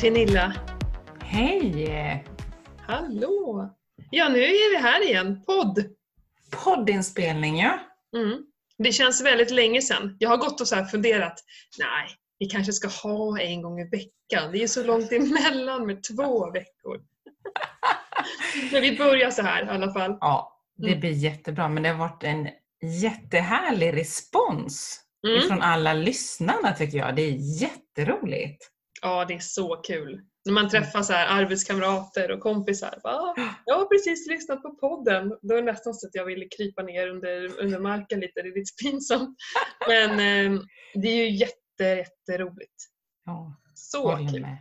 Pernilla! Hej! Hallå! Ja, nu är vi här igen. Podd! Poddinspelning ja. Mm. Det känns väldigt länge sedan. Jag har gått och så här funderat. Nej, vi kanske ska ha en gång i veckan. Det är ju så långt emellan med två veckor. Men vi börjar så här i alla fall. Ja, det Mm. blir jättebra. Men det har varit en jättehärlig respons Mm. från alla lyssnarna tycker jag. Det är jätteroligt. Ja, det är så kul. När man träffar så här arbetskamrater och kompisar. Va? Jag har precis lyssnat på podden. Då är det nästan så att jag ville krypa ner under, under marken lite. Det är lite pinsamt. Men eh, det är ju jätte, jätteroligt. Ja, Så håller kul. med.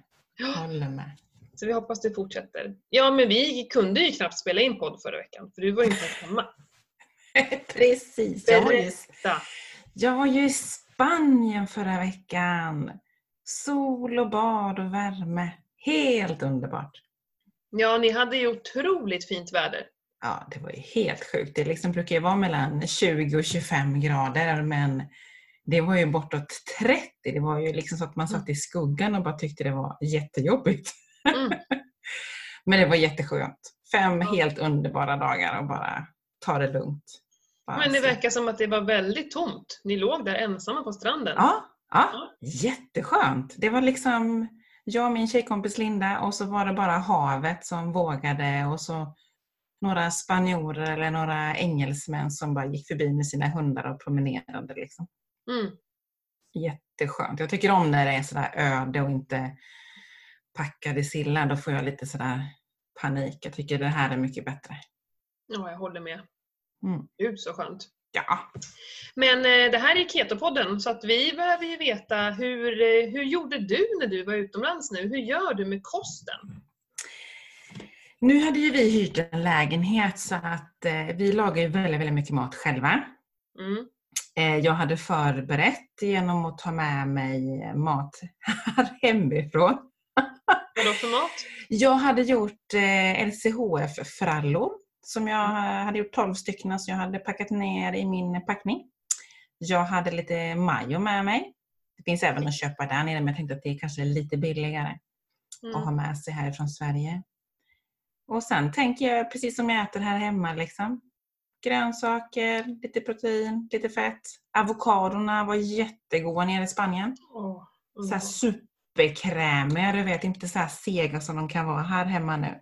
Håller med. Så vi hoppas det fortsätter. Ja, men vi kunde ju knappt spela in podd förra veckan. För du var ju inte hemma. Precis. Berätta! jag var ju i Spanien förra veckan. Sol och bad och värme. Helt underbart. Ja, ni hade ju otroligt fint väder. Ja, det var ju helt sjukt. Det liksom brukar ju vara mellan 20 och 25 grader men det var ju bortåt 30. Det var ju liksom så att man satt i skuggan och bara tyckte det var jättejobbigt. Mm. Men det var jätteskönt. Fem Ja. helt underbara dagar och bara ta det lugnt. Bara Men det verkar som att det var väldigt tomt. Ni låg där ensamma på stranden. Ja, ja, jätteskönt. Det var liksom jag och min tjejkompis Linda och så var det bara havet som vågade och så några spanjorer eller några engelsmän som bara gick förbi med sina hundar och promenerade. Liksom. Mm. Jätteskönt. Jag tycker om när det är sådär öde och inte packade sillar. Då får jag lite sådär panik. Jag tycker det här är mycket bättre. Ja, jag håller med. Mm. Gud så skönt. Ja, Men eh, det här är Keto-podden så att vi behöver ju veta hur, eh, hur gjorde du när du var utomlands nu? Hur gör du med kosten? Nu hade ju vi hyrt en lägenhet så att eh, vi lagar ju väldigt, väldigt mycket mat själva. Mm. Eh, jag hade förberett genom att ta med mig mat här hemifrån. Vadå för mat? Jag hade gjort eh, LCHF-frallor som jag hade gjort 12 stycken som jag hade packat ner i min packning. Jag hade lite majo med mig. Det finns även att köpa där nere men jag tänkte att det är kanske lite billigare att ha Mm. med sig härifrån Sverige. Och sen tänker jag precis som jag äter här hemma. Liksom. Grönsaker, lite protein, lite fett. Avokadorna var jättegoda nere i Spanien. Åh, Så här superkrämiga, du vet inte så här sega som de kan vara här hemma nu.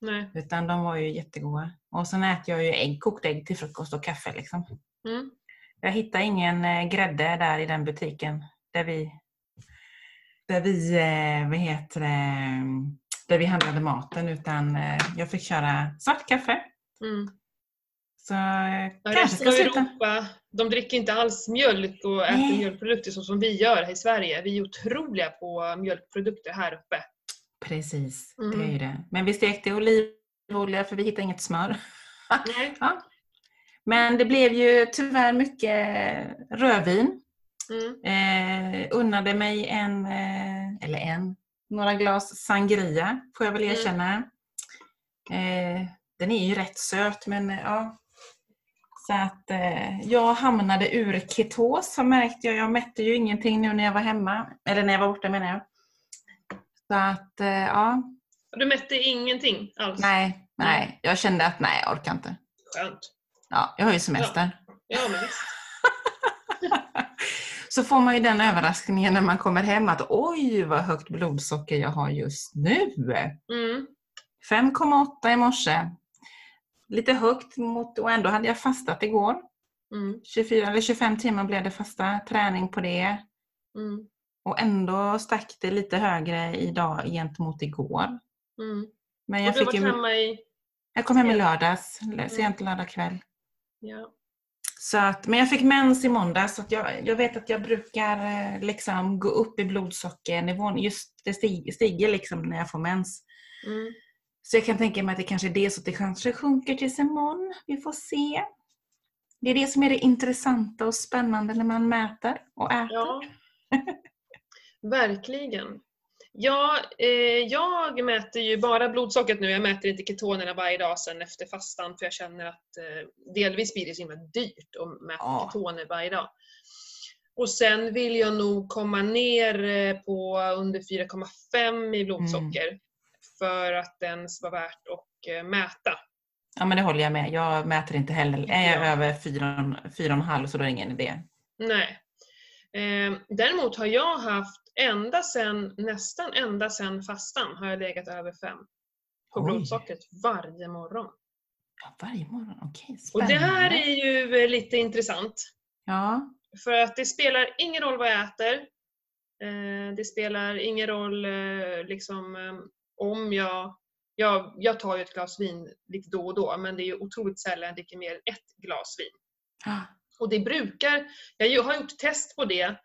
Nej. Utan de var ju jättegoda. Och sen äter jag ju ägg, kokt ägg till frukost och kaffe. Liksom. Mm. Jag hittar ingen eh, grädde där i den butiken där vi, där vi, eh, vad heter det, där vi handlade maten utan eh, jag fick köra svart kaffe. Mm. Så Ja, kanske ska sluta. Europa, de dricker inte alls mjölk och äter Nej. mjölkprodukter så som vi gör här i Sverige. Vi är otroliga på mjölkprodukter här uppe. Precis, det Mm. är ju det. Men vi stekte olivolja för vi hittade inget smör. Nej. Ja. Men det blev ju tyvärr mycket rödvin. Mm. Eh, unnade mig en, eh, eller en, några glas sangria får jag väl Mm. erkänna. Eh, den är ju rätt söt men eh, ja. Så att eh, jag hamnade ur ketos så märkte jag. Jag mätte ju ingenting nu när jag var hemma. Eller när jag var borta menar jag. Så att eh, ja, Du mätte ingenting alls? nej, nej. Jag kände att nej, jag orkar inte. Skönt. Ja, jag har ju semester. Ja, men visst. Så får man ju den överraskningen när man kommer hem att oj vad högt blodsocker jag har just nu. Mm. 5,8 i morse. Lite högt mot, och ändå hade jag fastat igår. Mm. 24 eller 25 timmar blev det fasta träning på det. Mm. Och ändå stack det lite högre idag gentemot igår. Mm. Men Och jag, du har fick varit hemma i... jag kom hem i lördags, sent lördag kväll. Ja. Så att, men jag fick mens i måndag så jag, jag vet att jag brukar eh, liksom gå upp i blodsockernivån. Just det stig, stiger liksom när jag får mens. Mm. Så jag kan tänka mig att det kanske är det så att det kanske sjunker tills imorgon. Vi får se. Det är det som är det intressanta och spännande när man mäter och äter. Ja. Verkligen. Ja, eh, jag mäter ju bara blodsockret nu. Jag mäter inte ketonerna varje dag sen efter fastan för jag känner att eh, delvis blir det så himla dyrt att mäta Ja. ketoner varje dag. Och sen vill jag nog komma ner eh, på under 4,5 i blodsocker för att ens var värt att eh, mäta. Ja men det håller jag med. Jag mäter inte heller. Är jag Ja. över 4,5 så då är det ingen idé. Nej. Eh, däremot har jag haft ända sen, nästan ända sen fastan har jag legat över 5 på Oj. blodsockret varje morgon. Ja, varje morgon, okej. Och det här är ju eh, lite intressant. Ja, För att det spelar ingen roll vad jag äter. Eh, det spelar ingen roll eh, liksom, om jag, jag... Jag tar ju ett glas vin lite då och då men det är ju otroligt sällan jag dricker mer än ett glas vin. Ah, Och det brukar, jag har gjort test på det,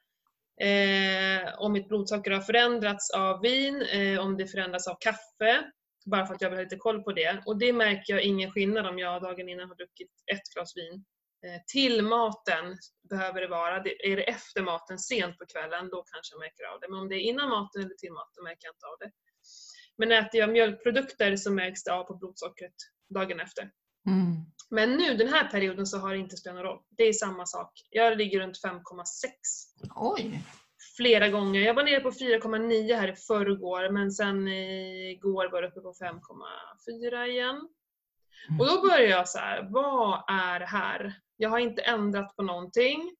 eh, om mitt blodsocker har förändrats av vin, eh, om det förändras av kaffe, bara för att jag vill ha lite koll på det. Och det märker jag ingen skillnad om jag dagen innan har druckit ett glas vin. Eh, till maten behöver det vara, det, är det efter maten sent på kvällen, då kanske jag märker av det. Men om det är innan maten eller till maten märker jag inte av det. Men äter jag mjölkprodukter så märks det av på blodsockret dagen efter. mm. Men nu den här perioden så har det inte spelat någon roll. Det är samma sak. Jag ligger runt 5,6 Oj! flera gånger. Jag var nere på 4,9 här i förrgår men sen igår var det uppe på 5,4 igen. Mm. Och då börjar jag så här, vad är det här? Jag har inte ändrat på någonting.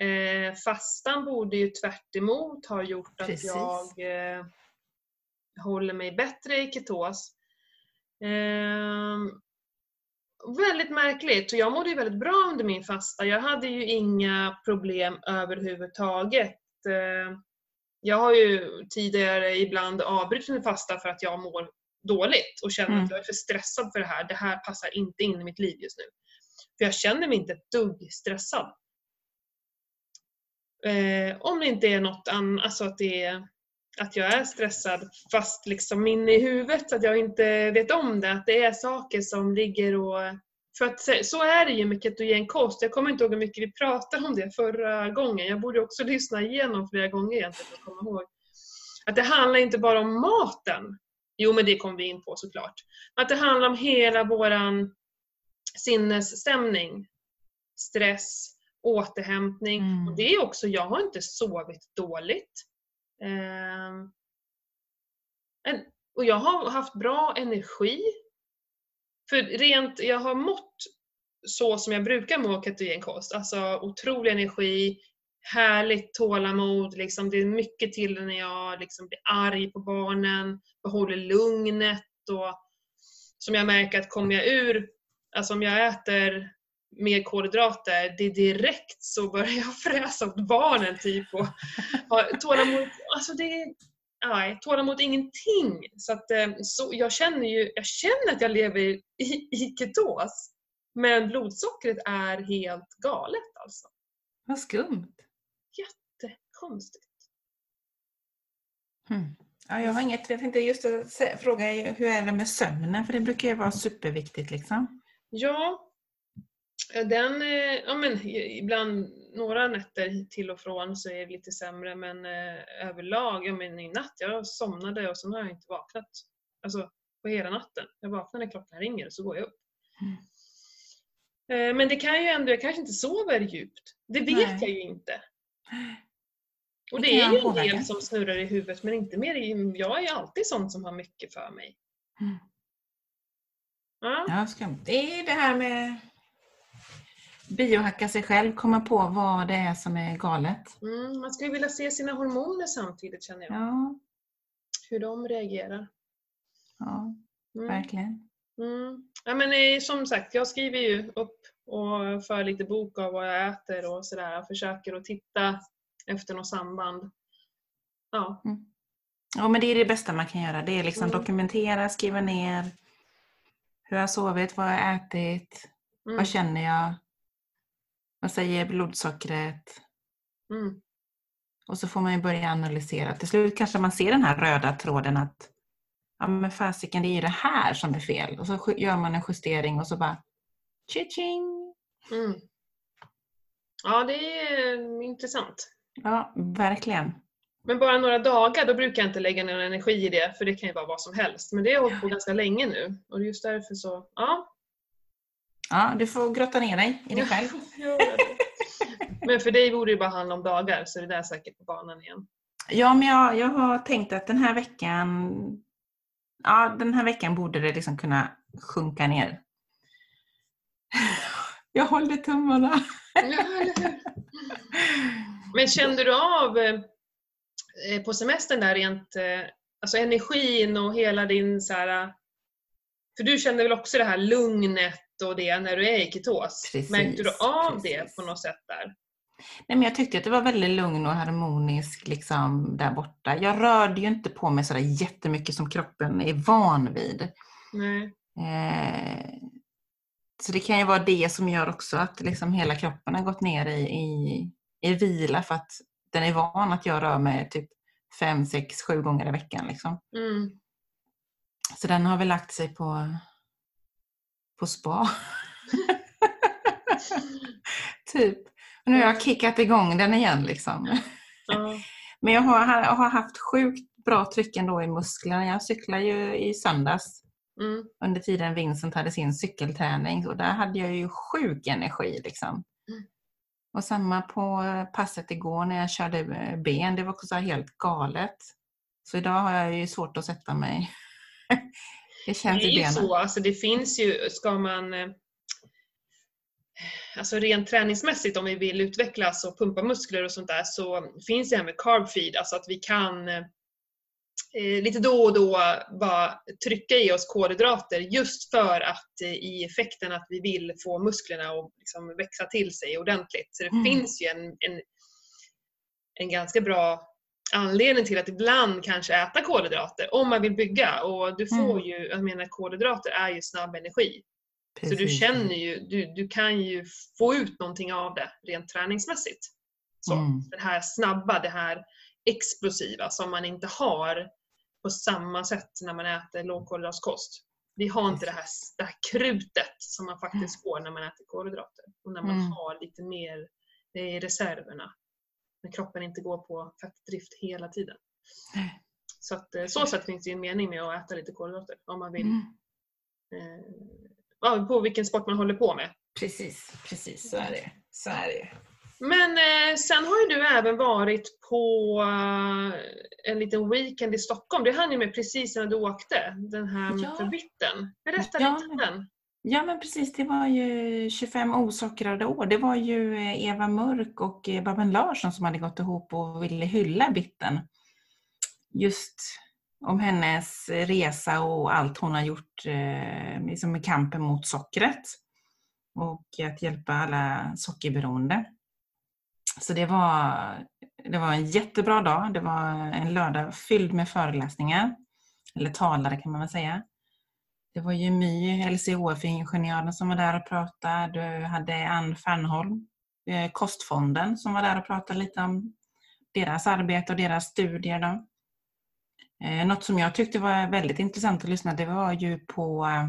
Eh, fastan borde ju tvärt emot ha gjort att Precis. jag eh, håller mig bättre i ketos. Ehm, väldigt märkligt jag mådde ju väldigt bra under min fasta. Jag hade ju inga problem överhuvudtaget. Eh, Jag har ju tidigare ibland avbrutit min fasta för att jag mår dåligt och känner Mm. att jag är för stressad för det här. Det här passar inte in i mitt liv just nu. För jag känner mig inte ett dugg stressad. Eh, om det inte är något annat, alltså att det är att jag är stressad fast liksom inne i huvudet, att jag inte vet om det. Att det är saker som ligger och... För att så är det ju med ketogen kost. Jag kommer inte ihåg hur mycket vi pratade om det förra gången. Jag borde också lyssna igenom flera gånger egentligen för att komma ihåg. Att det handlar inte bara om maten. Jo, men det kommer vi in på såklart. Att det handlar om hela våran sinnesstämning. Stress, återhämtning. Mm. Och det är också, jag har inte sovit dåligt. Eh, och jag har haft bra energi. För rent, jag har mått så som jag brukar må ketogenkost. Alltså otrolig energi, härligt tålamod, liksom, det är mycket till när jag liksom blir arg på barnen, behåller lugnet och som jag märker att kommer jag ur, alltså om jag äter mer kolhydrater, det är direkt så börjar jag fräsa åt barnen typ och ha tålamod, alltså det är nej, tålamod ingenting. Så att, eh, så jag känner ju jag känner att jag lever i, i ketos. Men blodsockret är helt galet alltså. Vad skumt. Konstigt. Hmm. Ja, jag har inget, jag tänkte just fråga hur är det med sömnen? För det brukar ju vara superviktigt liksom. Ja, den, eh, ja men ibland några nätter till och från så är det lite sämre men eh, överlag, ja men i natt, jag somnade och sen har jag inte vaknat. Alltså på hela natten. Jag vaknar när klockan ringer och så går jag upp. Mm. Eh, Men det kan ju ändå, jag kanske inte sover djupt. Det vet Nej. jag ju inte. Och Det det är ju en del som snurrar i huvudet men inte mer. Jag är ju alltid sån som har mycket för mig. Mm. Ja. Ja, skumt. Det är det här med biohacka sig själv, komma på vad det är som är galet. Mm, man skulle vilja se sina hormoner samtidigt känner jag. Ja, Hur de reagerar. ja Mm. verkligen. Mm. Ja, men eh, som sagt, jag skriver ju upp och för lite bok av vad jag äter och sådär. Jag försöker att titta efter något samband. Ja. Ja, men det är det bästa man kan göra. Det är liksom Mm. dokumentera, skriva ner hur jag har sovit, vad jag har ätit, Mm. vad känner jag, vad säger blodsockret? Mm. Och så får man ju börja analysera. Till slut kanske man ser den här röda tråden att ja men fasiken, det är ju det här som är fel. Och så gör man en justering och så bara tjing Mm. Ja, det är eh, intressant. Ja, verkligen. Men bara några dagar, då brukar jag inte lägga någon energi i det, för det kan ju vara vad som helst. Men det har jag hållit på ganska länge nu. Och just därför så, ja. Ja, du får grotta ner dig i dig själv. Men för dig borde det bara handla om dagar så är det där säkert på banan igen. Ja, men jag, jag har tänkt att den här veckan ja, den här veckan borde det liksom kunna sjunka ner. Jag håller tummarna. Men kände du av eh, på semestern där rent eh, alltså energin och hela din så här, För du kände väl också det här lugnet och det när du är i ketos? Precis, Märkte du av precis. det på något sätt där? Nej, men jag tyckte att det var väldigt lugn och harmonisk liksom, där borta. Jag rörde ju inte på mig sådär jättemycket som kroppen är van vid. Nej. Eh, så det kan ju vara det som gör också att liksom hela kroppen har gått ner i, i, i vila för att den är van att jag rör mig typ fem, sex, sju gånger i veckan. Liksom. Mm. Så den har väl lagt sig på, på spa. typ. Och nu har jag kickat igång den igen. Liksom. Ja. Men jag har, jag har haft sjukt bra tryck ändå i musklerna. Jag cyklar ju i söndags Mm. under tiden Vincent hade sin cykelträning och där hade jag ju sjuk energi. Liksom. Mm. Och samma på passet igår när jag körde ben, det var också helt galet. Så idag har jag ju svårt att sätta mig. det känns Det är ju så, alltså det finns ju, ska man eh, Alltså rent träningsmässigt om vi vill utvecklas och pumpa muskler och sånt där så finns det här med carb feed, alltså att vi kan eh, lite då och då bara trycka i oss kolhydrater just för att eh, i effekten att vi vill få musklerna att liksom växa till sig ordentligt. Så det Mm. finns ju en, en, en ganska bra anledning till att ibland kanske äta kolhydrater om man vill bygga och du får Mm. ju, jag menar kolhydrater är ju snabb energi. Så du Precis. känner ju, du, du kan ju få ut någonting av det rent träningsmässigt. Så, Mm. Det här snabba, det här explosiva som man inte har på samma sätt när man äter lågkolhydratskost. Vi har inte det här, det här krutet som man faktiskt får när man äter kolhydrater. Och när man Mm. har lite mer det är i reserverna. När kroppen inte går på fettdrift hela tiden. Så att, eh, så sätt finns det ju en mening med att äta lite kolhydrater om man vill Mm. eh, på vilken sport man håller på med. Precis, precis så är det. Så är det. Men eh, sen har ju du även varit på eh, en liten weekend i Stockholm. Det hann ju med precis när du åkte. Den här Ja. för bitten. Berätta Ja. lite om den. Ja men precis, det var ju 25 osockrade år. Det var ju eh, Eva Mörk och eh, Babben Larsson som hade gått ihop och ville hylla bitten. Just om hennes resa och allt hon har gjort eh, liksom med kampen mot sockret. Och att hjälpa alla sockerberoende. Så det var, det var en jättebra dag. Det var en lördag fylld med föreläsningar. Eller talare kan man väl säga. Det var ju My, LCHF-ingenjören som var där och pratade. Du hade Ann Fernholm, eh, Kostfonden, som var där och pratade lite om deras arbete och deras studier. Då. Eh, Något som jag tyckte var väldigt intressant att lyssna det var ju på eh,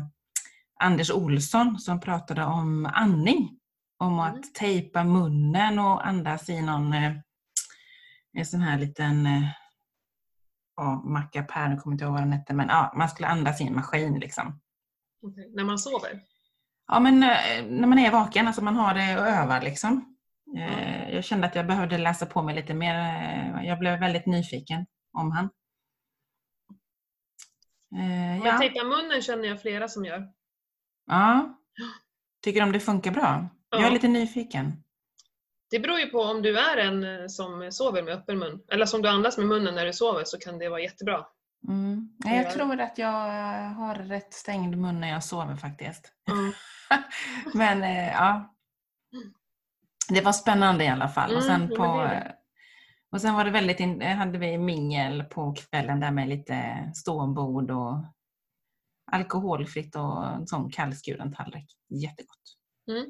Anders Olsson som pratade om andning. Om Mm. att tejpa munnen och andas i någon en sån här liten ja, mackapär, jag kommer inte ihåg vad den hette, men ja, man skulle andas i en maskin liksom. Okej, När man sover? Ja, men eh, när man är vaken, alltså man har det och övar liksom. Eh, Jag kände att jag behövde läsa på mig lite mer. eh, Jag blev väldigt nyfiken om han. Eh, Ja. tejpa munnen känner jag flera som gör. ja. Tycker om det funkar bra? Jag är Ja. lite nyfiken. Det beror ju på om du är en eh, som sover med öppen mun. Eller som du andas med munnen när du sover så kan det vara jättebra. Mm. Nej, Jag Ja. tror att jag har rätt stängd mun när jag sover faktiskt. Mm. Men eh, ja. Det var spännande i alla fall. och, Mm, sen på, och sen var det väldigt, in, hade vi mingel på kvällen där med lite ståbord och alkoholfritt och en sån kallskuren tallrik. Jättegott. Mm.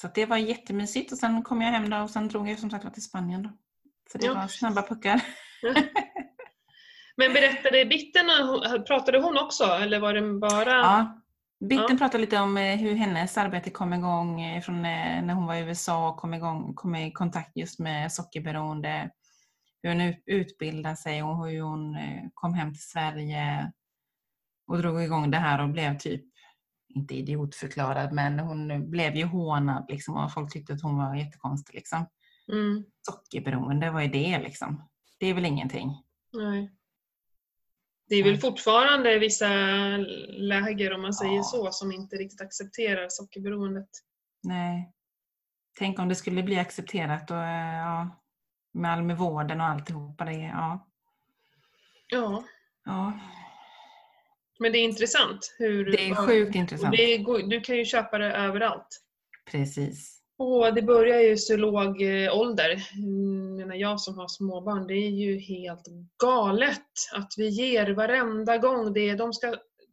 Så det var jättemysigt och sen kom jag hem då och sen drog jag som sagt till Spanien. Då. Så det Ja. var snabba puckar. Men berättade bitten, pratade hon också eller var det bara... Ja. Bitten Ja. pratade lite om eh, hur hennes arbete kom igång eh, från eh, när hon var i USA och kom, igång, kom i kontakt just med sockerberoende. Hur hon ut- utbildade sig och hur hon kom hem till Sverige och drog igång det här och blev typ inte idiotförklarad, men hon blev ju hånad liksom, och folk tyckte att hon var jättekonstig. Liksom. Mm. Sockerberoende, vad är det liksom? Det är väl ingenting? Nej. Det är väl fortfarande vissa läger, om man säger Ja. så, som inte riktigt accepterar sockerberoendet. Nej. Tänk om det skulle bli accepterat och, ja, med all med vården och alltihopa. Det, ja. Ja, Ja, men det är intressant. Hur, det är sjukt intressant. går, Du kan ju köpa det överallt. Precis. Och det börjar ju så låg eh, ålder. Mm, menar jag som har småbarn, det är ju helt galet att vi ger varenda gång det. De ska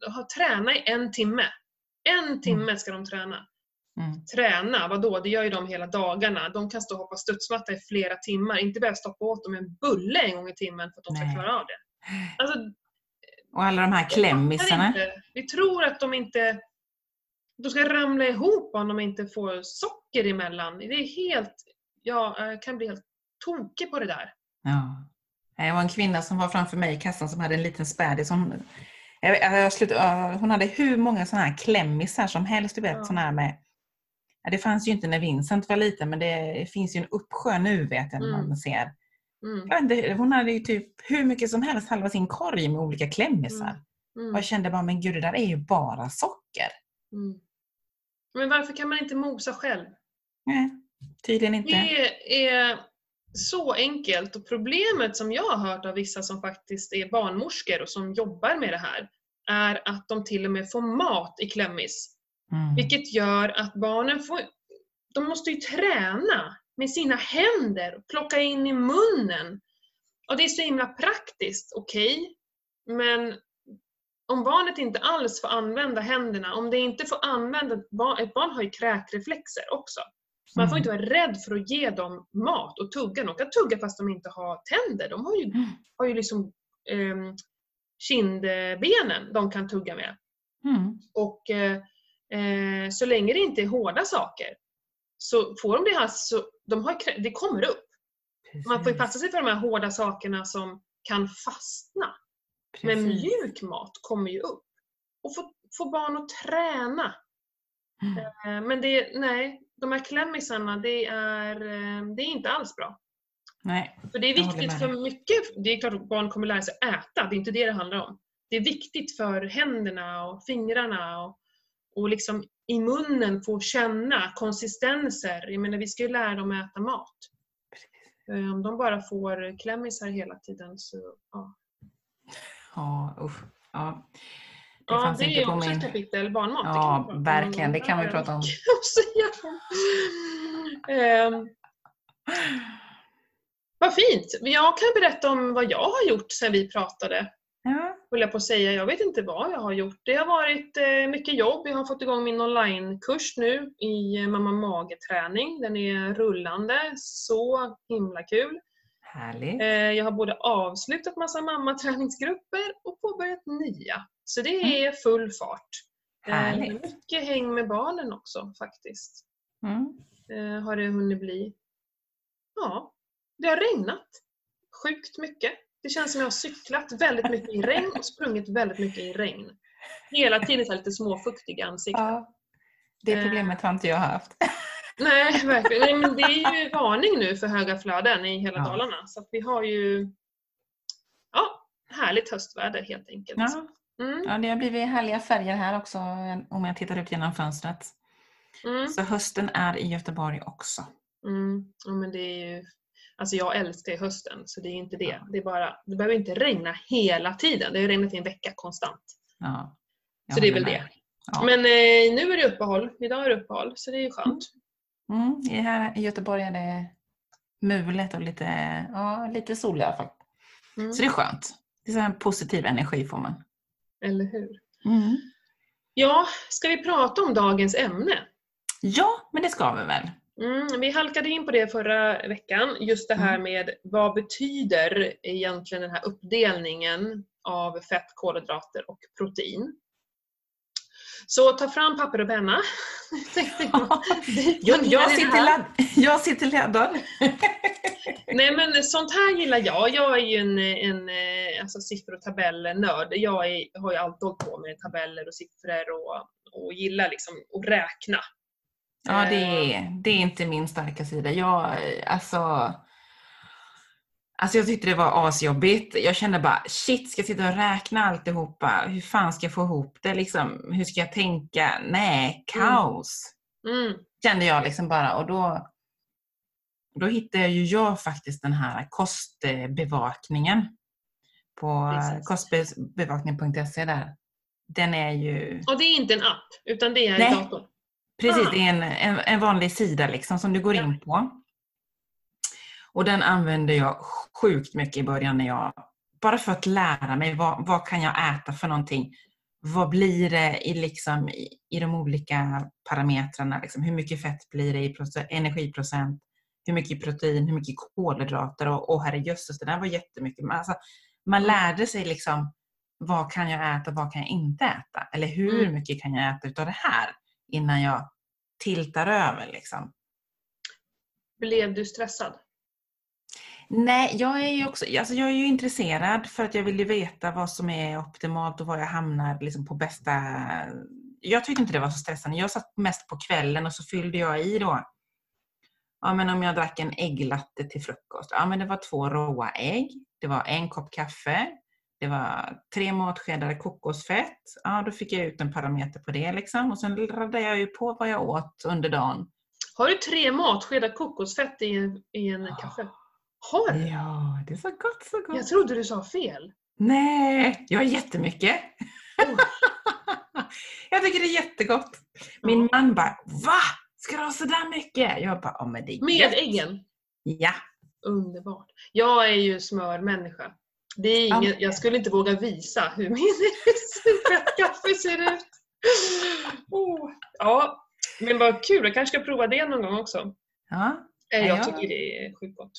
ha, träna i en timme. En timme ska de träna. Mm. Träna, vadå? Det gör ju de hela dagarna. De kan stå och hoppa studsmatta i flera timmar. Inte behöva stoppa åt dem en bulle en gång i timmen för att de ska Nej. klara av det. Alltså, Och alla de här klämmisarna. Vi tror att de inte de ska ramla ihop om de inte får socker emellan. Det är helt... Jag kan bli helt tokig på det där. Ja. Det var en kvinna som var framför mig i kassan som hade en liten spädis. Hon, hade hur många sådana här klämmisar som helst. Du vet, Ja. såna här med, det fanns ju inte när Vincent var liten men det finns ju en uppsjö nu vet jag Mm. man ser. Mm. Inte, hon hade ju typ hur mycket som helst, halva sin korg med olika klämmisar. Mm. Och Mm. jag kände bara, men gud det där är ju bara socker. Mm. Men varför kan man inte mosa själv? Nej, tydligen inte. Det är så enkelt och problemet som jag har hört av vissa som faktiskt är barnmorskor och som jobbar med det här är att de till och med får mat i klämmis. Mm. Vilket gör att barnen får, de måste ju träna med sina händer och plocka in i munnen. Och det är så himla praktiskt, okej. Men om barnet inte alls får använda händerna, om det inte får använda, ett barn, ett barn har ju kräkreflexer också. Man får Mm. inte vara rädd för att ge dem mat och tugga. De kan tugga fast de inte har tänder. De har ju, Mm. har ju liksom ehm, kindbenen de kan tugga med. Mm. Och eh, eh, så länge det inte är hårda saker så får de det här, så de har, det kommer upp. Man får ju Precis. passa sig för de här hårda sakerna som kan fastna. Men Precis. mjuk mat kommer ju upp. Och få, få barn att träna. Mm. Eh, Men det, nej, de här klämmisarna, det är, eh, det är inte alls bra. Nej. För det är viktigt för mycket, det är klart att barn kommer lära sig äta, det är inte det det handlar om. Det är viktigt för händerna och fingrarna och, och liksom i munnen få känna konsistenser. Jag menar vi ska ju lära dem äta mat. Eh, Om de bara får klämmisar hela tiden så, ja. Ja, usch. Ja. Det Ja, det är också min... ett kapitel, barnmat. det Ja, prata om. verkligen, det kan vi prata om. att säga om. Ehm, vad fint! Jag kan berätta om vad jag har gjort sedan vi pratade. Ja. Höll jag på att säga. Jag vet inte vad jag har gjort. Det har varit eh, mycket jobb. Jag har fått igång min onlinekurs nu i eh, mamma mage-träning. Den är rullande. Så himla kul. Härligt. Eh, jag har både avslutat massa mammaträningsgrupper och påbörjat nya. Så det är full fart. Härligt. mycket häng med barnen också faktiskt. Mm. Har det hunnit bli. Ja, det har regnat sjukt mycket. Det känns som jag har cyklat väldigt mycket i regn och sprungit väldigt mycket i regn. Hela tiden så lite småfuktig i ansiktet. Ja. Det Eh. problemet har inte jag haft. Nej, verkligen. Nej, men det är ju varning nu för höga flöden i hela Ja. Dalarna. Så vi har ju ja, härligt höstväder helt enkelt. Ja. Mm, ja, det har blivit härliga färger här också om jag tittar ut genom fönstret. mm, Så hösten är i Göteborg också. mm. Ja, men det är ju, alltså jag älskar ju hösten så det är inte det. Ja. Det, är bara, det behöver inte regna hela tiden. Det har regnat i en vecka konstant. Ja. Så det är väl med. det. Ja. Men eh, nu är det uppehåll. Idag är det uppehåll så det är ju skönt. Mm, i här i Göteborg är det mulet och lite, ja, lite sol i alla fall. Mm. Så det är skönt. Det är en positiv energi får man. Eller hur? Mm. Ja, ska vi prata om dagens ämne? Ja, men det ska vi väl? Mm, vi halkade in på det förra veckan, just det här Mm. med vad betyder egentligen den här uppdelningen av fett, kolhydrater och protein. Så ta fram papper och penna. jag. Jag, sitter, ladd, jag sitter laddad. Nej men sånt här gillar jag. Jag är ju en, en alltså, siffror och tabellnörd. Jag är, har ju alltid hållit på med tabeller och siffror och, och gillar liksom att räkna. Ja, det är, det är inte min starka sida. Jag, alltså, alltså jag tyckte det var asjobbigt. Jag kände bara, shit, ska jag sitta och räkna alltihopa? Hur fan ska jag få ihop det? Liksom, hur ska jag tänka? Nej, kaos. Mm, Kände jag liksom bara. Och då, då hittade ju jag faktiskt den här kostbevakningen på kostbevakning.se där. Den är ju och det är inte en app, utan det är Nej. datorn. Precis, Ah. det är en, en, en vanlig sida liksom som du går Ja. in på. Och den använde jag sjukt mycket i början när jag, bara för att lära mig vad, vad kan jag äta för någonting. Vad blir det i, liksom, i, i de olika parametrarna? Liksom, hur mycket fett blir det i proce- energiprocent? Hur mycket protein? Hur mycket kolhydrater? Och, och herrejösses, det där var jättemycket. Men alltså, man lärde sig liksom vad kan jag äta, vad kan jag inte äta? Eller hur Mm. mycket kan jag äta utav det här innan jag tiltar över? Liksom. Blev du stressad? Nej, jag är ju också alltså jag är ju intresserad för att jag vill ju veta vad som är optimalt och var jag hamnar liksom på bästa... Jag tyckte inte det var så stressande. Jag satt mest på kvällen och så fyllde jag i då. Ja, men om jag drack en ägglatte till frukost. Ja, men det var två råa ägg. Det var en kopp kaffe. Det var tre matskedar kokosfett. Ja, då fick jag ut en parameter på det liksom. Och sen raddade jag ju på vad jag åt under dagen. Har du tre matskedar kokosfett i en, i en Ja. kaffe? Har du? Ja, det är så gott, så gott. Jag trodde du sa fel. Nej, jag har jättemycket. Oj. jag tycker det är jättegott. Min Ja. man bara, va? Ska du ha sådär mycket? Jag bara, ja men det är Med gött." äggen? Ja. Underbart. Jag är ju smörmänniska. Det är Ja, men- jag skulle inte våga visa hur min kaffe ser ut. Oh. Ja, men vad kul. Jag kanske ska prova det någon gång också. Ja, Eh, Ja, Jag jag- tycker det är sjukt gott.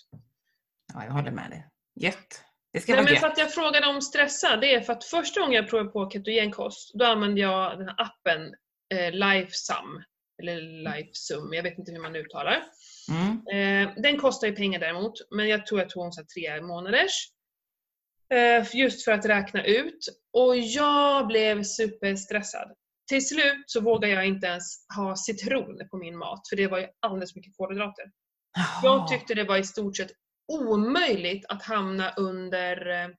ja jag håller med dig. Gött. Det ska Nej, vara men för att jag frågade om stressa, det är för att första gången jag provade på ketogenkost, då använde jag den här appen eh, Lifesum. Eller Lifesum, jag vet inte hur man uttalar. Mm. Eh, den kostar ju pengar däremot, men jag tror jag tog här tre månaders. Eh, just för att räkna ut. Och jag blev superstressad. Till slut så vågade jag inte ens ha citron på min mat, för det var ju alldeles mycket kolhydrater. Jaha. Jag tyckte det var i stort sett omöjligt att hamna under eh,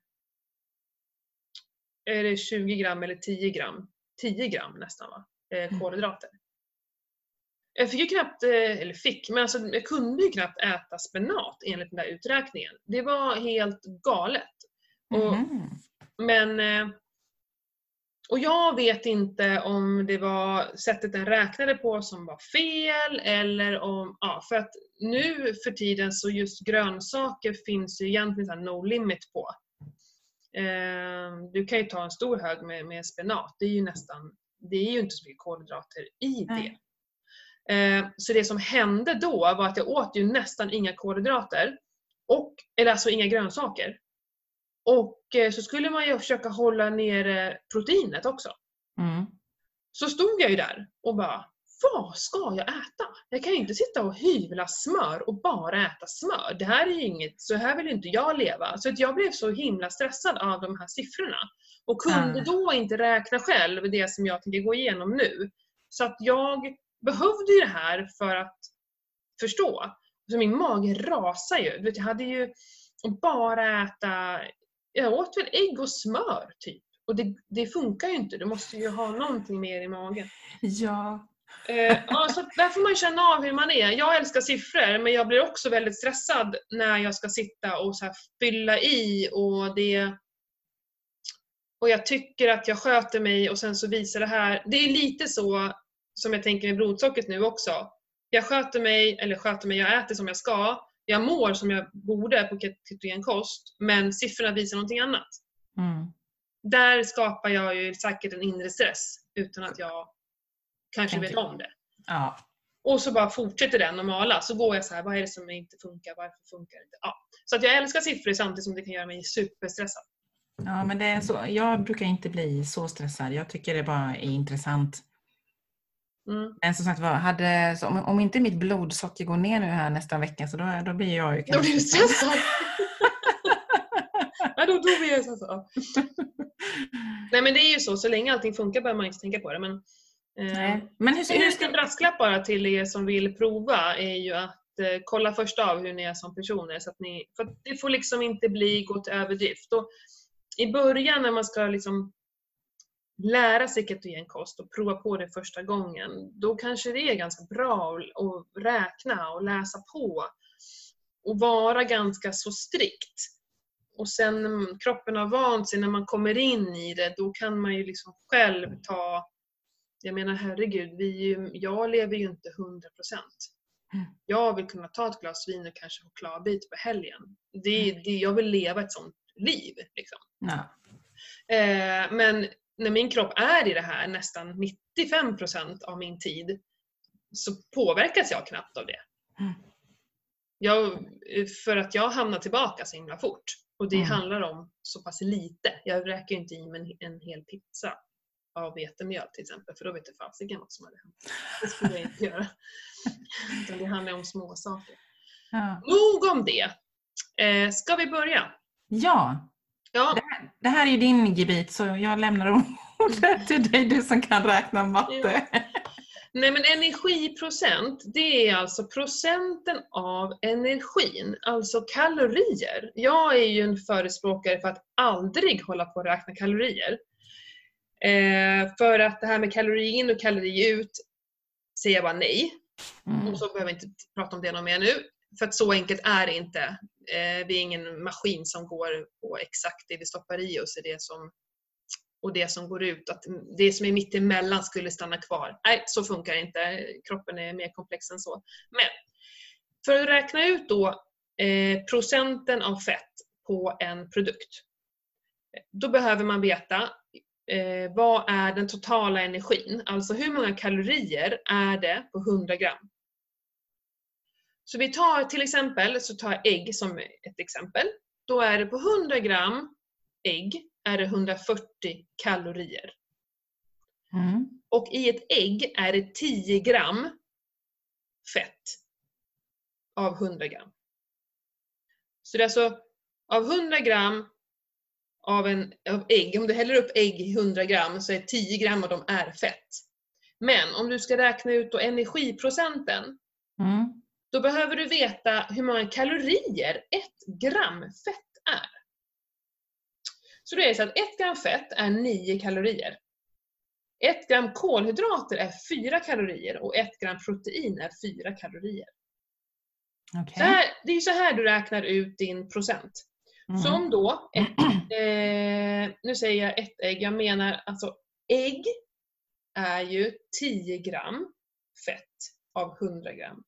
är det 20 gram eller 10 gram? 10 gram nästan va? Eh, Mm. kolhydrater. Jag fick ju knappt, eller fick, men alltså jag kunde ju knappt äta spenat enligt den där uträkningen. Det var helt galet. Och, Mhm. Men eh, och jag vet inte om det var sättet den räknade på som var fel eller om, ja för att nu för tiden så just grönsaker finns ju egentligen så no limit på. Eh, du kan ju ta en stor hög med, med spenat, det är ju nästan, det är ju inte så mycket kolhydrater i det. Eh, så det som hände då var att jag åt ju nästan inga kolhydrater, och, eller alltså inga grönsaker. Och eh, så skulle man ju försöka hålla nere proteinet också. Mm. Så stod jag ju där och bara, vad ska jag äta? Jag kan ju inte sitta och hyvla smör och bara äta smör. Det här är ju inget, så här vill ju inte jag leva. Så att jag blev så himla stressad av de här siffrorna. Och kunde Ah. då inte räkna själv det som jag tänker gå igenom nu. Så att jag behövde ju det här för att förstå. Så min mage rasar ju. Du vet, jag hade ju bara äta, jag åt väl ägg och smör typ. Och det, det funkar ju inte, du måste ju ha någonting mer i magen. Ja. Eh, ja, så att där får man känna av hur man är. Jag älskar siffror men jag blir också väldigt stressad när jag ska sitta och så fylla i och det och jag tycker att jag sköter mig och sen så visar det här. Det är lite så som jag tänker med blodsockret nu också. Jag sköter mig, eller sköter mig, jag äter som jag ska. Jag mår som jag borde på ketogenkost men siffrorna visar någonting annat. Mm. Där skapar jag ju säkert en inre stress utan att jag kanske Tänker- vet om det. Ja. Och så bara fortsätter den normala. Så går jag så här, vad är det som inte funkar? Varför funkar det inte? Ja. Så att jag älskar siffror samtidigt som det kan göra mig superstressad. ja, men det är så. Jag brukar inte bli så stressad. Jag tycker det bara är intressant. Mm. Men som sagt var, hade, om, om inte mitt blodsocker går ner nu här nästa vecka så då, då blir jag ju Då blir du stressad. ja, då, då blir jag stressad. Nej men det är ju så, så länge allting funkar behöver man inte tänka på det. Men Eh. Men hur, En hur ska... brasklapp bara till er som vill prova är ju att eh, kolla först av hur ni är som personer. Så att ni, för att det får liksom inte bli gå till överdrift. Och I början när man ska liksom lära sig ketogenkost och prova på det första gången, då kanske det är ganska bra att- räkna och läsa på och vara ganska så strikt. Och sen när kroppen har vant sig, när man kommer in i det, då kan man ju liksom själv ta jag menar herregud, vi, jag lever ju inte 100%. Mm. Jag vill kunna ta ett glas vin och kanske chokladbit på helgen. Det, det, jag vill leva ett sånt liv. Liksom. Ja. Eh, men när min kropp är i det här nästan 95% av min tid så påverkas jag knappt av det. Mm. Jag, för att jag hamnar tillbaka så himla fort. Och det Mm. handlar om så pass lite. Jag räcker inte i mig en, en hel pizza av vetemjöl till exempel, för då vet jag fasiken vad som hade hänt. Det skulle jag inte göra. Utan det handlar om små saker. Ja. Nog om det. Eh, ska vi börja? ja, Ja, det här, det här är ju din gebit så jag lämnar ordet till dig, du som kan räkna matte. Nej men energiprocent, det är alltså procenten av energin, alltså kalorier. Jag är ju en förespråkare för att aldrig hålla på att räkna kalorier. Eh, för att det här med kalori in och kalori ut säger jag bara nej. Mm. Och så behöver vi inte prata om det något mer nu. För att så enkelt är det inte. Eh, vi är ingen maskin som går på exakt det vi stoppar i oss är det som, och det som går ut. Att det som är mitt emellan skulle stanna kvar. Nej, så funkar det inte. Kroppen är mer komplex än så. Men för att räkna ut då eh, procenten av fett på en produkt. Då behöver man veta eh, vad är den totala energin? Alltså hur många kalorier är det på 100 gram? Så vi tar till exempel, så tar jag ägg som ett exempel. Då är det på 100 gram ägg är det 140 kalorier. Mm. Och i ett ägg är det 10 gram fett av 100 gram. Så det är alltså av 100 gram av, en, av ägg, om du häller upp ägg i 100 gram så är 10 gram av dem är fett. Men om du ska räkna ut då energiprocenten, Mm. Då behöver du veta hur många kalorier ett gram fett är. Så det är så att ett gram fett är 9 kalorier. Ett gram kolhydrater är 4 kalorier och ett gram protein är 4 kalorier. Okej. Så här, det är så här du räknar ut din procent. Mm. Som då, ett, eh, nu säger jag ett ägg, jag menar alltså ägg är ju 10 gram fett av 100 gram.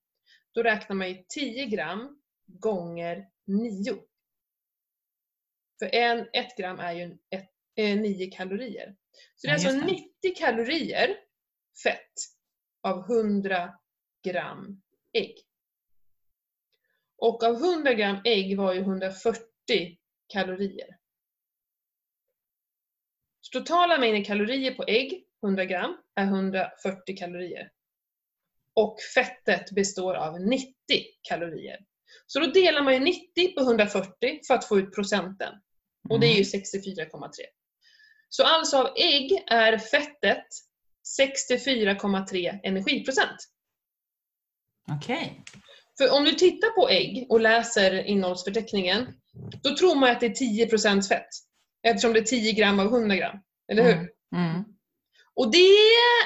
Då räknar man ju 10 gram gånger 9. För en, ett gram är ju en, ett, eh, 9 kalorier. Så det är Ja, alltså det. 90 kalorier fett av 100 gram ägg. Och av 100 gram ägg var ju 140 kalorier. Så totala mängden kalorier på ägg, 100 gram, är 140 kalorier. Och fettet består av 90 kalorier. Så då delar man ju 90 på 140 för att få ut procenten. Och det är ju 64,3. Så alltså av ägg är fettet 64,3 energiprocent. Okej. För om du tittar på ägg och läser innehållsförteckningen, då tror man att det är 10% fett. Eftersom det är 10 gram av 100 gram. Eller hur? Mm. Mm. Och det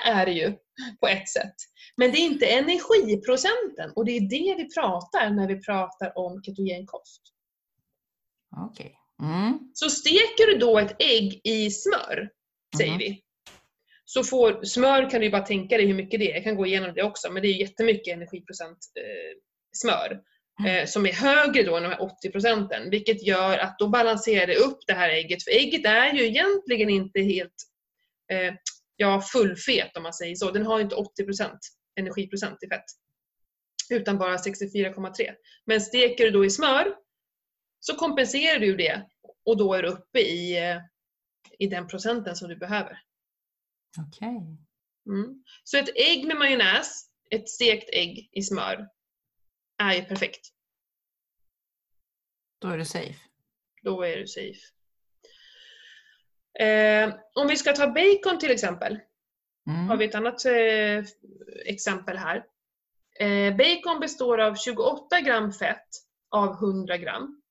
är det ju på ett sätt. Men det är inte energiprocenten och det är det vi pratar när vi pratar om ketogenkost. Okej. Mm. Så steker du då ett ägg i smör, säger Mhm. vi. Så får, smör kan du ju bara tänka dig hur mycket det är. Jag kan gå igenom det också, men det är jättemycket energiprocent eh, smör. Eh, som är högre då än de här 80 procenten. Vilket gör att då balanserar det upp det här ägget. För ägget är ju egentligen inte helt eh, ja, fullfet om man säger så. Den har ju inte 80 procent energiprocent i fett. Utan bara 64,3. Men steker du då i smör så kompenserar du det och då är du uppe i, eh, i den procenten som du behöver. Okej. Mm. Så ett ägg med majonnäs, ett stekt ägg i smör, är ju perfekt. Då är du safe. Då är du safe. Eh, om vi ska ta bacon till exempel. Mm. har vi ett annat eh, exempel här. Eh, bacon består av 28 gram fett av 100 gram.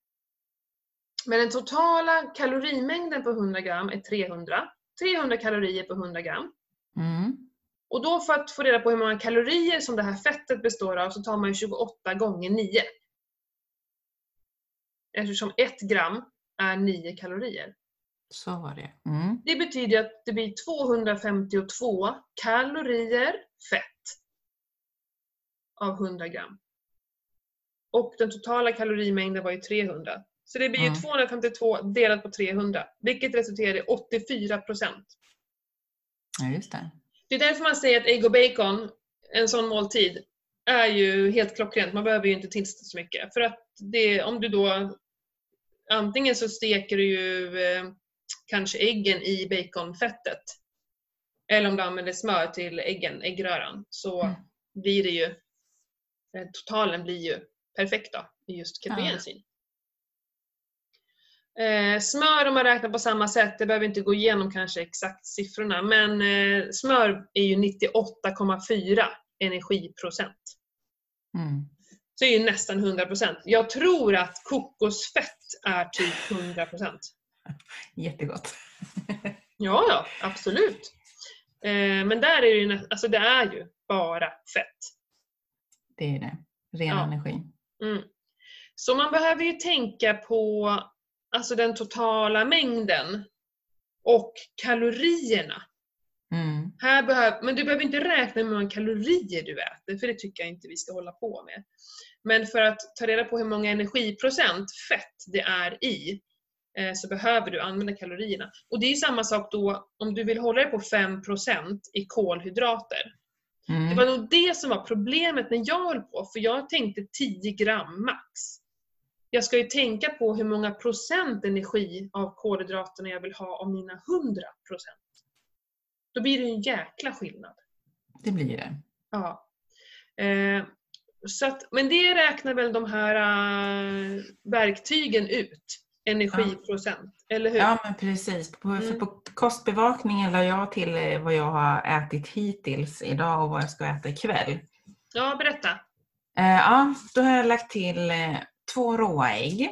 Men den totala kalorimängden på 100 gram är 300. 300 kalorier på 100 gram. Mm. Och då för att få reda på hur många kalorier som det här fettet består av så tar man ju 28 gånger 9. Eftersom 1 gram är 9 kalorier. Så var det. Mm. Det betyder att det blir 252 kalorier fett av 100 gram. Och den totala kalorimängden var ju 300. Så det blir ju Mm. 252 delat på 300, vilket resulterar i 84 procent. Ja, just det. Det är därför man säger att ägg och bacon, en sån måltid, är ju helt klockrent. Man behöver ju inte tillsätta så mycket. För att det, om du då antingen så steker du ju eh, kanske äggen i baconfettet. Eller om du använder smör till äggen, äggröran, så Mm. blir det ju, eh, totalen blir ju perfekt då, i just ketogensin. Eh, smör om man räknar på samma sätt, det behöver inte gå igenom kanske exakt siffrorna, men eh, smör är ju 98,4 energiprocent. Mm. Så det är ju nästan 100%. Jag tror att kokosfett är typ 100%. Jättegott. Ja, ja, absolut. Eh, men där är det ju, alltså det är ju bara fett. Det är det. Ren Ja. energi. Mm. Så man behöver ju tänka på alltså den totala mängden och kalorierna. Mm. Här behöv, men du behöver inte räkna hur många kalorier du äter, för det tycker jag inte vi ska hålla på med. Men för att ta reda på hur många energiprocent fett det är i, så behöver du använda kalorierna. Och det är samma sak då om du vill hålla dig på 5% i kolhydrater. Det Mm. var nog det som var problemet när jag höll på, för jag tänkte 10 gram max. Jag ska ju tänka på hur många procent energi av kolhydraterna jag vill ha av mina 100 procent. Då blir det en jäkla skillnad. Det blir det. Ja. Eh, så att, men det räknar väl de här äh, verktygen ut? Energiprocent, eller hur? Ja, men precis. På, för Mm. på kostbevakningen la jag till eh, vad jag har ätit hittills idag och vad jag ska äta ikväll. Ja, berätta. Eh, ja, då har jag lagt till eh, två råa ägg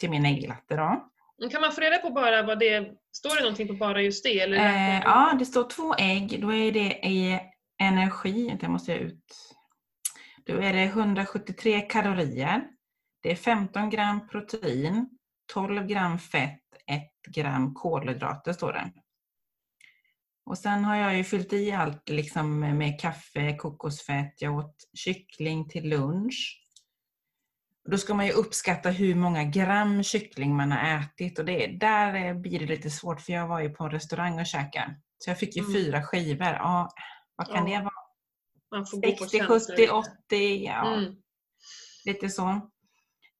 till min ägglatte. Då. Kan man få reda på bara vad det Står det någonting på bara just det? Eller Eh, ja, det står två ägg. Då är det i energi. Det måste jag ut. Då är det 173 kalorier. Det är 15 gram protein, 12 gram fett, 1 gram kolhydrater står det. Och sen har jag ju fyllt i allt liksom med kaffe, kokosfett, jag åt kyckling till lunch. Då ska man ju uppskatta hur många gram kyckling man har ätit och det, där eh, blir det lite svårt för jag var ju på en restaurang och käkade. Så jag fick ju Mm. fyra skivor. Ja, vad kan Ja, det vara? Man får gå på 60, känsla 70, lite. 80, ja Mm. lite så.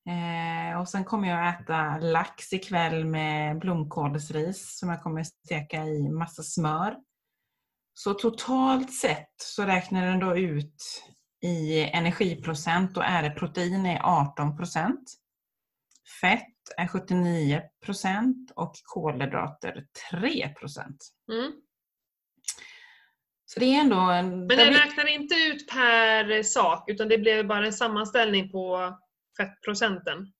Eh, och sen kommer jag att äta lax ikväll med blomkålsris som jag kommer steka i massa smör. Så totalt sett så räknar den då ut i energiprocent, då är det protein är 18 procent. Fett är 79 procent och kolhydrater 3 procent. Mm. Så det är ändå en... Men den räknar inte ut per sak utan det blev bara en sammanställning på fettprocenten.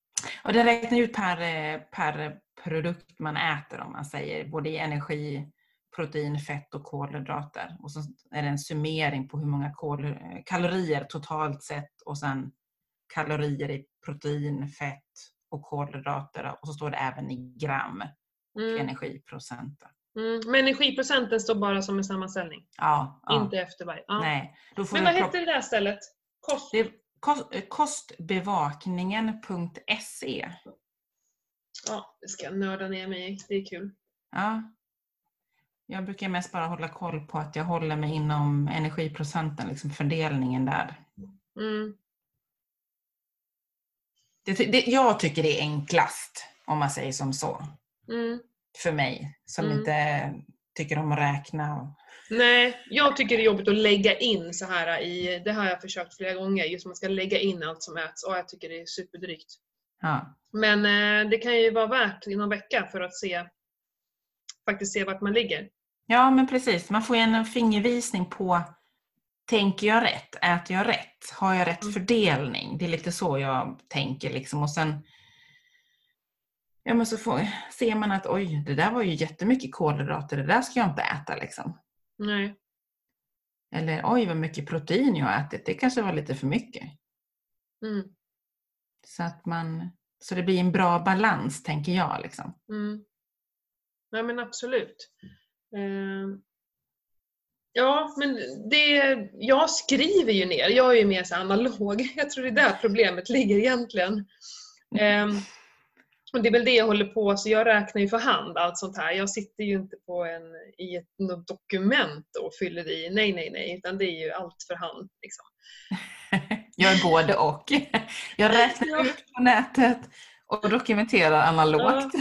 Och den räknar ut per, per produkt man äter om man säger, både i energi, protein, fett och kolhydrater. Och så är det en summering på hur många kol, kalorier totalt sett och sen kalorier i protein, fett och kolhydrater. Och så står det även i gram, Mm. energiprocent. Mm. Men energiprocenten står bara som en sammanställning. Ja, ja. Inte efter varje. Ja. Nej. Men vad heter det där stället? Kost? det kostbevakningen.se. Ja, det ska jag nörda ner mig i. Det är kul. Ja. Jag brukar mest bara hålla koll på att jag håller mig inom energiprocenten, liksom fördelningen där. Mm. Det, det, jag tycker det är enklast, om man säger som så, Mm. för mig som Mm. inte tycker om att räkna. Nej, jag tycker det är jobbigt att lägga in så här i, det har jag försökt flera gånger, just man ska lägga in allt som äts och jag tycker det är superdrygt. ja. Men eh, det kan ju vara värt i någon vecka för att se, faktiskt se vart man ligger. Ja, men precis. Man får ju en fingervisning på Tänker jag rätt? Äter jag rätt? Har jag rätt Mm. fördelning? Det är lite så jag tänker. Liksom. Och sen ja, men så får, ser man att oj, det där var ju jättemycket kolhydrater. Det där ska jag inte äta. Liksom. Nej. Eller oj, vad mycket protein jag har ätit. Det kanske var lite för mycket. Mm. Så att man så det blir en bra balans, tänker jag. Liksom. Mm. Nej men absolut. Eh, ja, men det, jag skriver ju ner. Jag är ju mer så analog. Jag tror det är där problemet ligger egentligen. Eh, och det är väl det jag håller på så jag räknar ju för hand allt sånt här. Jag sitter ju inte på en, i ett något dokument och fyller i. Nej, nej, nej. Utan det är ju allt för hand. Liksom. Jag är både och. Jag räknar Ja. ut på nätet och dokumenterar analogt.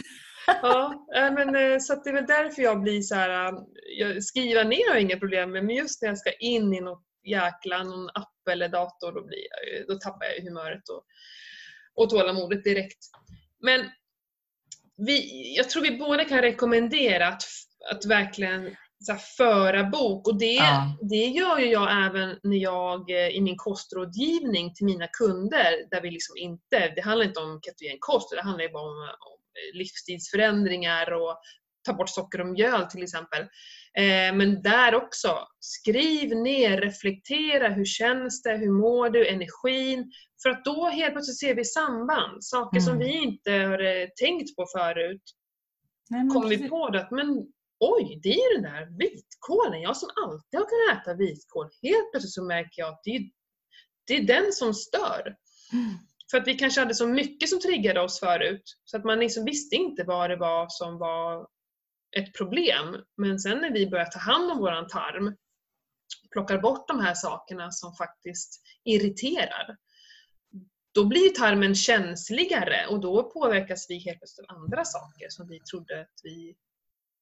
Ja, men, eh, så det är väl därför jag blir så här. äh, Jag, skriva ner har jag inga problem med men just när jag ska in i något jäkla, någon app eller dator då, blir jag, då tappar jag humöret och, och tålamodet direkt. Men vi, jag tror vi båda kan rekommendera att, att verkligen så här, föra bok och det, Ja. det gör ju jag även när jag eh, i min kostrådgivning till mina kunder där vi liksom inte, det handlar inte om ketogen kost, det handlar ju bara om, om livsstilsförändringar och ta bort socker och mjöl till exempel. Eh, men där också, skriv ner, reflektera, hur känns det, hur mår du, energin. För att då helt plötsligt ser vi samband, saker som Mm. vi inte har eh, tänkt på förut Nej, kommer vi på det att men oj, det är ju den där vitkålen. Jag som alltid har kunnat äta vitkål. Helt plötsligt så märker jag att det är, det är den som stör. Mm. För att vi kanske hade så mycket som triggade oss förut. Så att man liksom visste inte vad det var som var ett problem. Men sen när vi börjar ta hand om våran tarm, plockar bort de här sakerna som faktiskt irriterar, då blir tarmen känsligare och då påverkas vi helt plötsligt av andra saker som vi trodde att vi...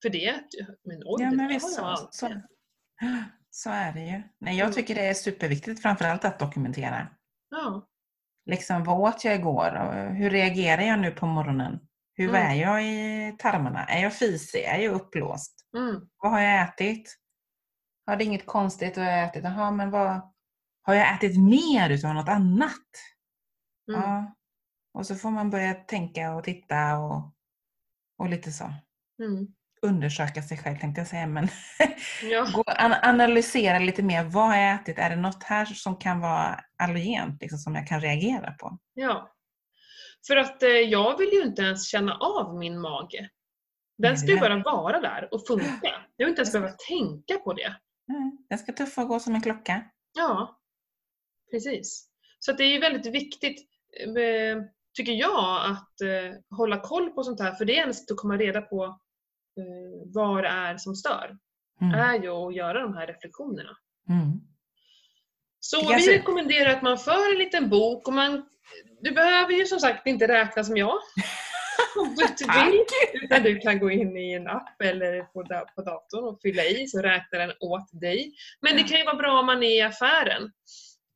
För det, men oj, Ja, det men där visst, så, så, så är det ju. Nej, jag Mm. tycker det är superviktigt framförallt att dokumentera. Ja. Liksom, vad åt jag igår? Hur reagerar jag nu på morgonen? Hur Mm. är jag i tarmarna? Är jag fisig? Är jag uppblåst? Mm. Vad har jag ätit? Ja, det inget konstigt vad jag har ätit. Jaha, men vad... Har jag ätit mer utav något annat? Mm. Ja. Och så får man börja tänka och titta och, och lite så. Mm. Undersöka sig själv tänkte jag säga, men Ja. gå, an, analysera lite mer. Vad har jag ätit? Är det något här som kan vara allergent, liksom, som jag kan reagera på? Ja. För att eh, jag vill ju inte ens känna av min mage. Den ska ju bara vara där och funka. Jag vill inte ens behöva tänka på det. Den ska tuffa och gå som en klocka. Ja, precis. Så det är ju väldigt viktigt, eh, tycker jag, att eh, hålla koll på sånt här. För det är en sätt att komma reda på eh, vad det är som stör. Mm. är ju att göra de här reflektionerna. Mm. Så vi rekommenderar att man för en liten bok och man, du behöver ju som sagt inte räkna som jag. Om du inte vill. Utan du kan gå in i en app eller på, på datorn och fylla i så räknar den åt dig. Men det kan ju vara bra om man är i affären.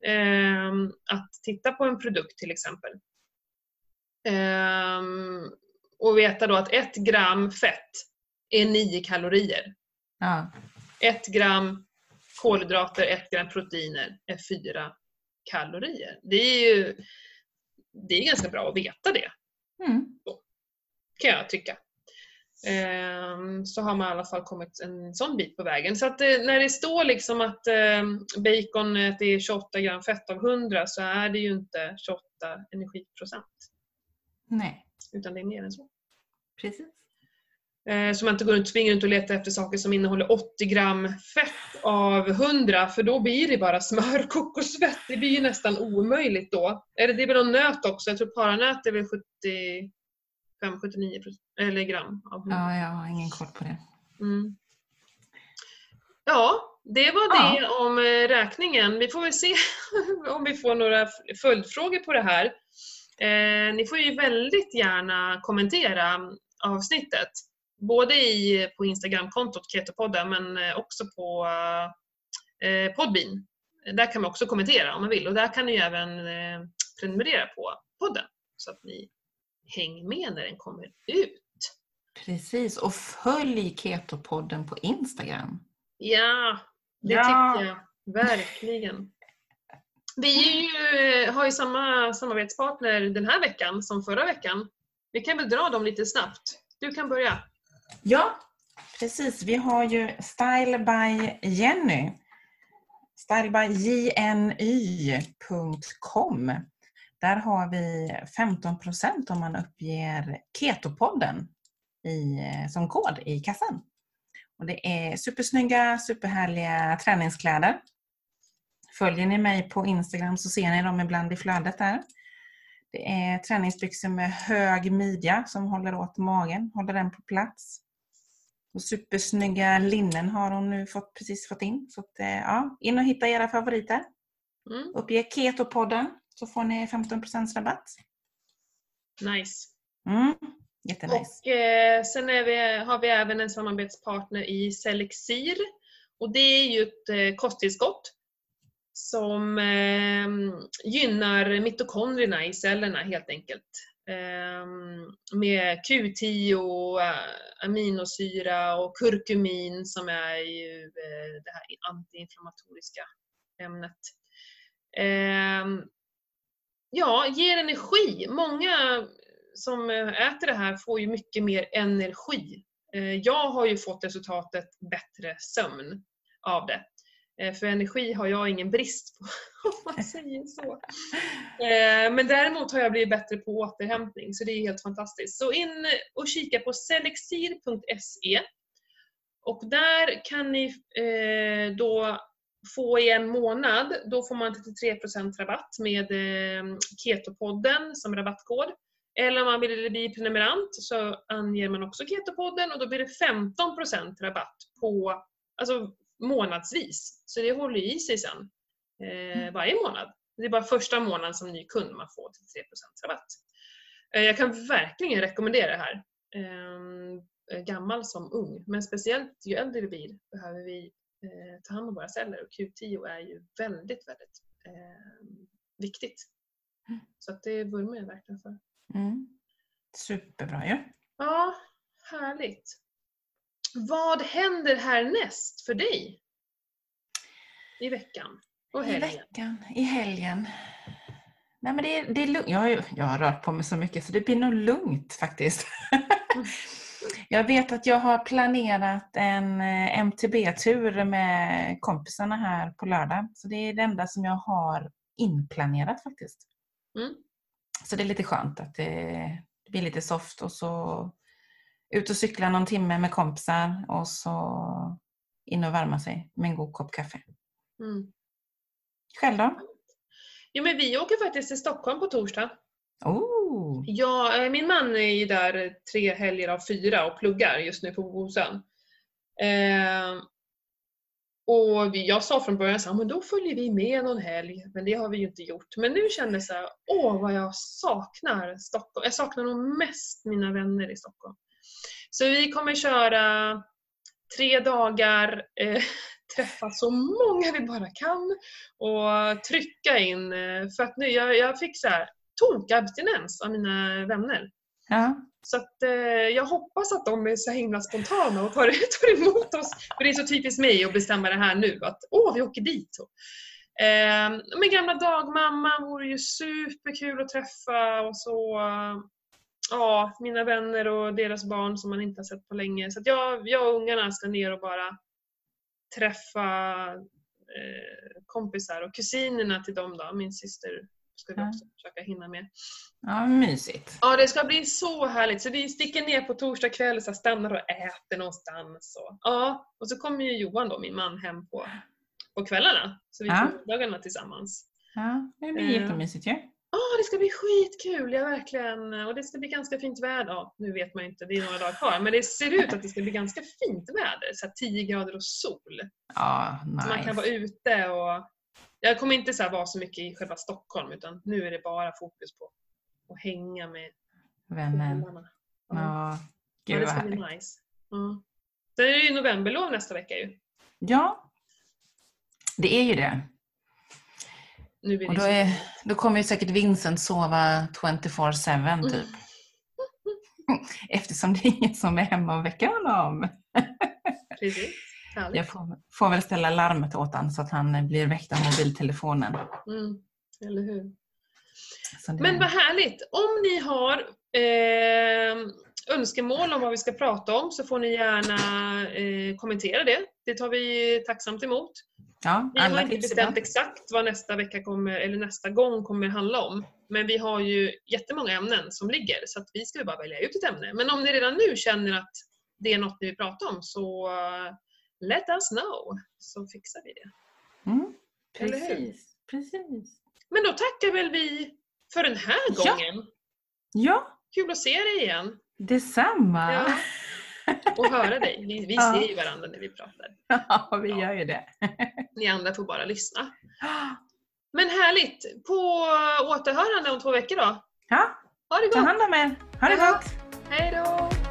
Ehm, att titta på en produkt till exempel. Ehm, och veta då att ett gram fett är 9 kalorier. Ja. Ett gram kolhydrater, ett gram proteiner är 4 kalorier. Det är ju det är ganska bra att veta det Mm. kan jag tycka. Ehm, så har man i alla fall kommit en sån bit på vägen. Så att eh, när det står liksom att eh, bacon är 28 gram fett av 100 så är det ju inte 28 energiprocent. Nej, Utan det är mer än så. precis. Eh, så man inte går runt, springer runt och letar efter saker som innehåller 80 gram fett av 100 för då blir det bara smör, kokosfett. Det blir ju nästan omöjligt då. Eller det är väl någon nöt också. Jag tror paranöt är väl 75-79 eller gram av 100. Ja, jag har ingen koll på det. Mm. Ja, det var Ja. det om eh, räkningen. Vi får väl se om vi får några följdfrågor på det här. Eh, ni får ju väldigt gärna kommentera avsnittet. Både i, på Instagramkontot Ketopodden men eh, också på eh, Podbean. Där kan man också kommentera om man vill och där kan ni även eh, prenumerera på podden så att ni hänger med när den kommer ut. Precis, och följ Ketopodden på Instagram. Ja, det Ja. tycker jag. Verkligen. Vi är ju, har ju samma samarbetspartner den här veckan som förra veckan. Vi kan väl dra dem lite snabbt. Du kan börja. Ja, precis. Vi har ju Style by Jenny. Stylebyjny.com Där har vi 15% om man uppger Ketopodden i, eh, som kod i kassan. Och det är supersnygga, superhärliga träningskläder. Följer ni mig på Instagram så ser ni dem ibland i flödet där. Det är träningsbyxor med hög midja som håller åt magen, håller den på plats. Och supersnygga linnen har hon nu fått, precis fått in. Så att, eh, ja, in och hitta era favoriter. Mm, Uppge Ketopodden så får ni 15% rabatt. nice. Mm, jättenice. Och eh, sen vi, har vi även en samarbetspartner i Selexir. Och det är ju ett eh, kosttillskott som eh, gynnar mitokondrierna i cellerna helt enkelt. Ehm, med Q10 eh, aminosyra och kurkumin som är ju eh, det här antiinflammatoriska ämnet. Ehm, ja, ger energi. Många som äter det här får ju mycket mer energi. Eh, jag har ju fått resultatet bättre sömn av det. Eh, För energi har jag ingen brist på, om man säger så. Eh, Men däremot har jag blivit bättre på återhämtning, så det är helt fantastiskt. Så in och kika på selexir.se och där kan ni eh, då få i en månad, då får man 33% rabatt med Ketopodden som rabattkod. Eller om man vill bli prenumerant så anger man också Ketopodden och då blir det 15% rabatt på, alltså månadsvis. Så det håller i sig sen eh, varje månad. Det är bara första månaden som ny kund man får 33% rabatt. Eh, jag kan verkligen rekommendera det här. Eh, gammal som ung. Men speciellt ju äldre vi blir behöver vi eh, ta hand om våra celler och Q10 är ju väldigt, väldigt eh, viktigt. Så att det vurmar jag verkligen för. Mm. Superbra ju. Ja, härligt. Vad händer härnäst för dig? I veckan och I helgen? veckan, i helgen. Nej, men det är, det är lugnt. Jag, har jag har rört på mig så mycket så det blir nog lugnt faktiskt. jag vet att jag har planerat en eh, MTB-tur med kompisarna här på lördag. Så det är det enda som jag har inplanerat faktiskt. Mm. Så det är lite skönt att det, det blir lite soft och så ut och cykla någon timme med kompisar och så in och värma sig med en god kopp kaffe. Mm. Själv då? Jo, men vi åker faktiskt till Stockholm på torsdag. Oh. Ja, eh, min man är ju där tre helger av fyra och pluggar just nu på Bosön. Eh, och jag sa från början så men då följer vi med någon helg, men det har vi ju inte gjort. Men nu kände jag så åh vad jag saknar Stockholm. Jag saknar nog mest mina vänner i Stockholm. Så vi kommer köra tre dagar, eh, träffa så många vi bara kan och trycka in. Eh, för att nu, jag, jag fick så här tokabstinens av mina vänner. Ja. Så att, eh, jag hoppas att de är så himla spontana och tar, tar emot oss. För det är så typiskt mig att bestämma det här nu. Att åh, vi åker dit. Eh, men gamla dagmamma vore ju superkul att träffa och så. Ja, mina vänner och deras barn som man inte har sett på länge. Så jag, jag och ungarna ska ner och bara träffa eh, kompisar och kusinerna till dem då. Min syster ska vi Ja. också försöka hinna med. ja, mysigt. Ja, det ska bli så härligt. Så vi sticker ner på torsdag kväll, så här, stannar och äter någonstans. Och, ja, och så kommer ju Johan då, min man, hem på, på kvällarna. Så vi Ja. får middagarna tillsammans. Ja, det blir Eh. jättemysigt ju. Ja, det ska bli skitkul! Ja, verkligen. Och det ska bli ganska fint väder. Ja, nu vet man inte, det är några dagar kvar. Men det ser ut att det ska bli ganska fint väder. Så här 10 grader och sol. Ja, Så man kan vara nice. ute och... Jag kommer inte så vara så mycket i själva Stockholm, utan nu är det bara fokus på att hänga med Vännen. Ja, Ja, gud det vad ska bli nice. Ja. Sen är det ju novemberlov nästa vecka ju. Ja, det är ju det. Nu blir Och då, är, då kommer ju säkert Vincent sova 24-7 Mm. typ. Eftersom det är ingen som är hemma och väcker honom. Precis. Härligt. Jag får, får väl ställa larmet åt honom så att han blir väckt av mobiltelefonen. Mm. Eller hur? Men vad härligt! Om ni har eh, önskemål om vad vi ska prata om så får ni gärna eh, kommentera det. Det tar vi tacksamt emot. Ja, Vi har inte bestämt exakt vad nästa vecka kommer, eller nästa gång kommer handla om. Men vi har ju jättemånga ämnen som ligger så att vi ska ju bara välja ut ett ämne. Men om ni redan nu känner att det är något ni vill prata om så eh, let us know så fixar vi det. Mm, precis, precis. Men då tackar väl vi för den här Ja. gången. Ja, Kul att se dig igen detsamma. Ja. Och höra dig. Vi, vi ser ju varandra när vi pratar. Ja, vi gör ju det. Ni andra får bara lyssna. Men härligt! På återhörande om två veckor då. Ja, Ha det ta gott! hand om er. Ha det gott! Hej då!